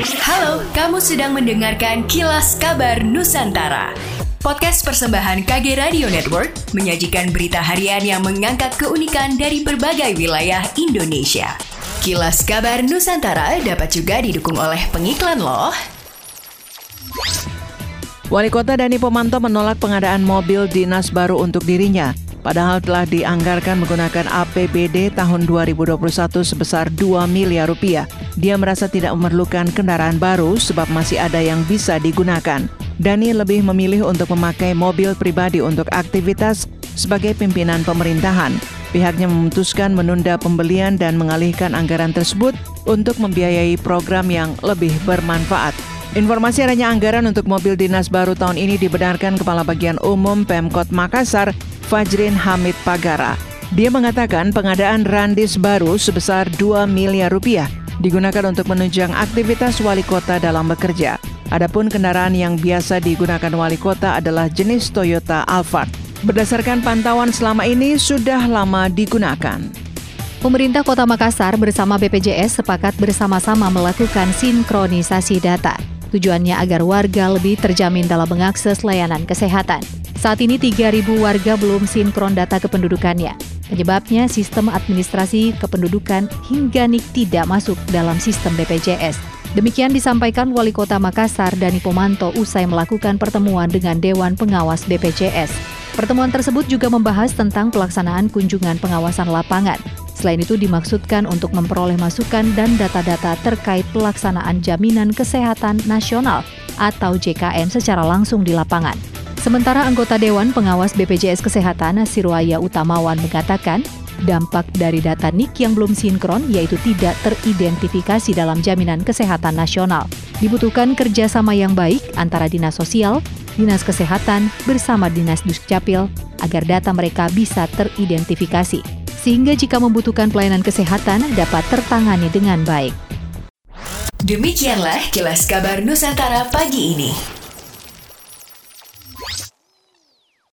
Halo, kamu sedang mendengarkan Kilas Kabar Nusantara. Podcast persembahan KG Radio Network menyajikan berita harian yang mengangkat keunikan dari berbagai wilayah Indonesia. Kilas Kabar Nusantara dapat juga didukung oleh pengiklan loh. Wali Kota Dani Pomanto menolak pengadaan mobil dinas baru untuk dirinya. Padahal telah dianggarkan menggunakan APBD tahun 2021 sebesar 2 miliar rupiah. Dia merasa tidak memerlukan kendaraan baru sebab masih ada yang bisa digunakan. Dani lebih memilih untuk memakai mobil pribadi untuk aktivitas sebagai pimpinan pemerintahan. Pihaknya memutuskan menunda pembelian dan mengalihkan anggaran tersebut untuk membiayai program yang lebih bermanfaat. Informasi adanya anggaran untuk mobil dinas baru tahun ini dibenarkan Kepala Bagian Umum Pemkot Makassar Fajrin Hamid Pagara. Dia mengatakan pengadaan randis baru sebesar 2 miliar rupiah digunakan untuk menunjang aktivitas wali kota dalam bekerja. Adapun kendaraan yang biasa digunakan wali kota adalah jenis Toyota Alphard. Berdasarkan pantauan selama ini sudah lama digunakan. Pemerintah Kota Makassar bersama BPJS sepakat bersama-sama melakukan sinkronisasi data. Tujuannya agar warga lebih terjamin dalam mengakses layanan kesehatan. Saat ini 3.000 warga belum sinkron data kependudukannya. Penyebabnya sistem administrasi kependudukan hingga NIK tidak masuk dalam sistem BPJS. Demikian disampaikan Wali Kota Makassar Dani Pomanto usai melakukan pertemuan dengan Dewan Pengawas BPJS. Pertemuan tersebut juga membahas tentang pelaksanaan kunjungan pengawasan lapangan. Selain itu dimaksudkan untuk memperoleh masukan dan data-data terkait pelaksanaan jaminan kesehatan nasional atau JKN secara langsung di lapangan. Sementara anggota Dewan Pengawas BPJS Kesehatan Sirwaya Utamawan mengatakan, dampak dari data NIK yang belum sinkron yaitu tidak teridentifikasi dalam jaminan kesehatan nasional. Dibutuhkan kerjasama yang baik antara Dinas Sosial, Dinas Kesehatan, bersama Dinas Dukcapil agar data mereka bisa teridentifikasi. Sehingga jika membutuhkan pelayanan kesehatan dapat tertangani dengan baik. Demikianlah kilas kabar Nusantara pagi ini.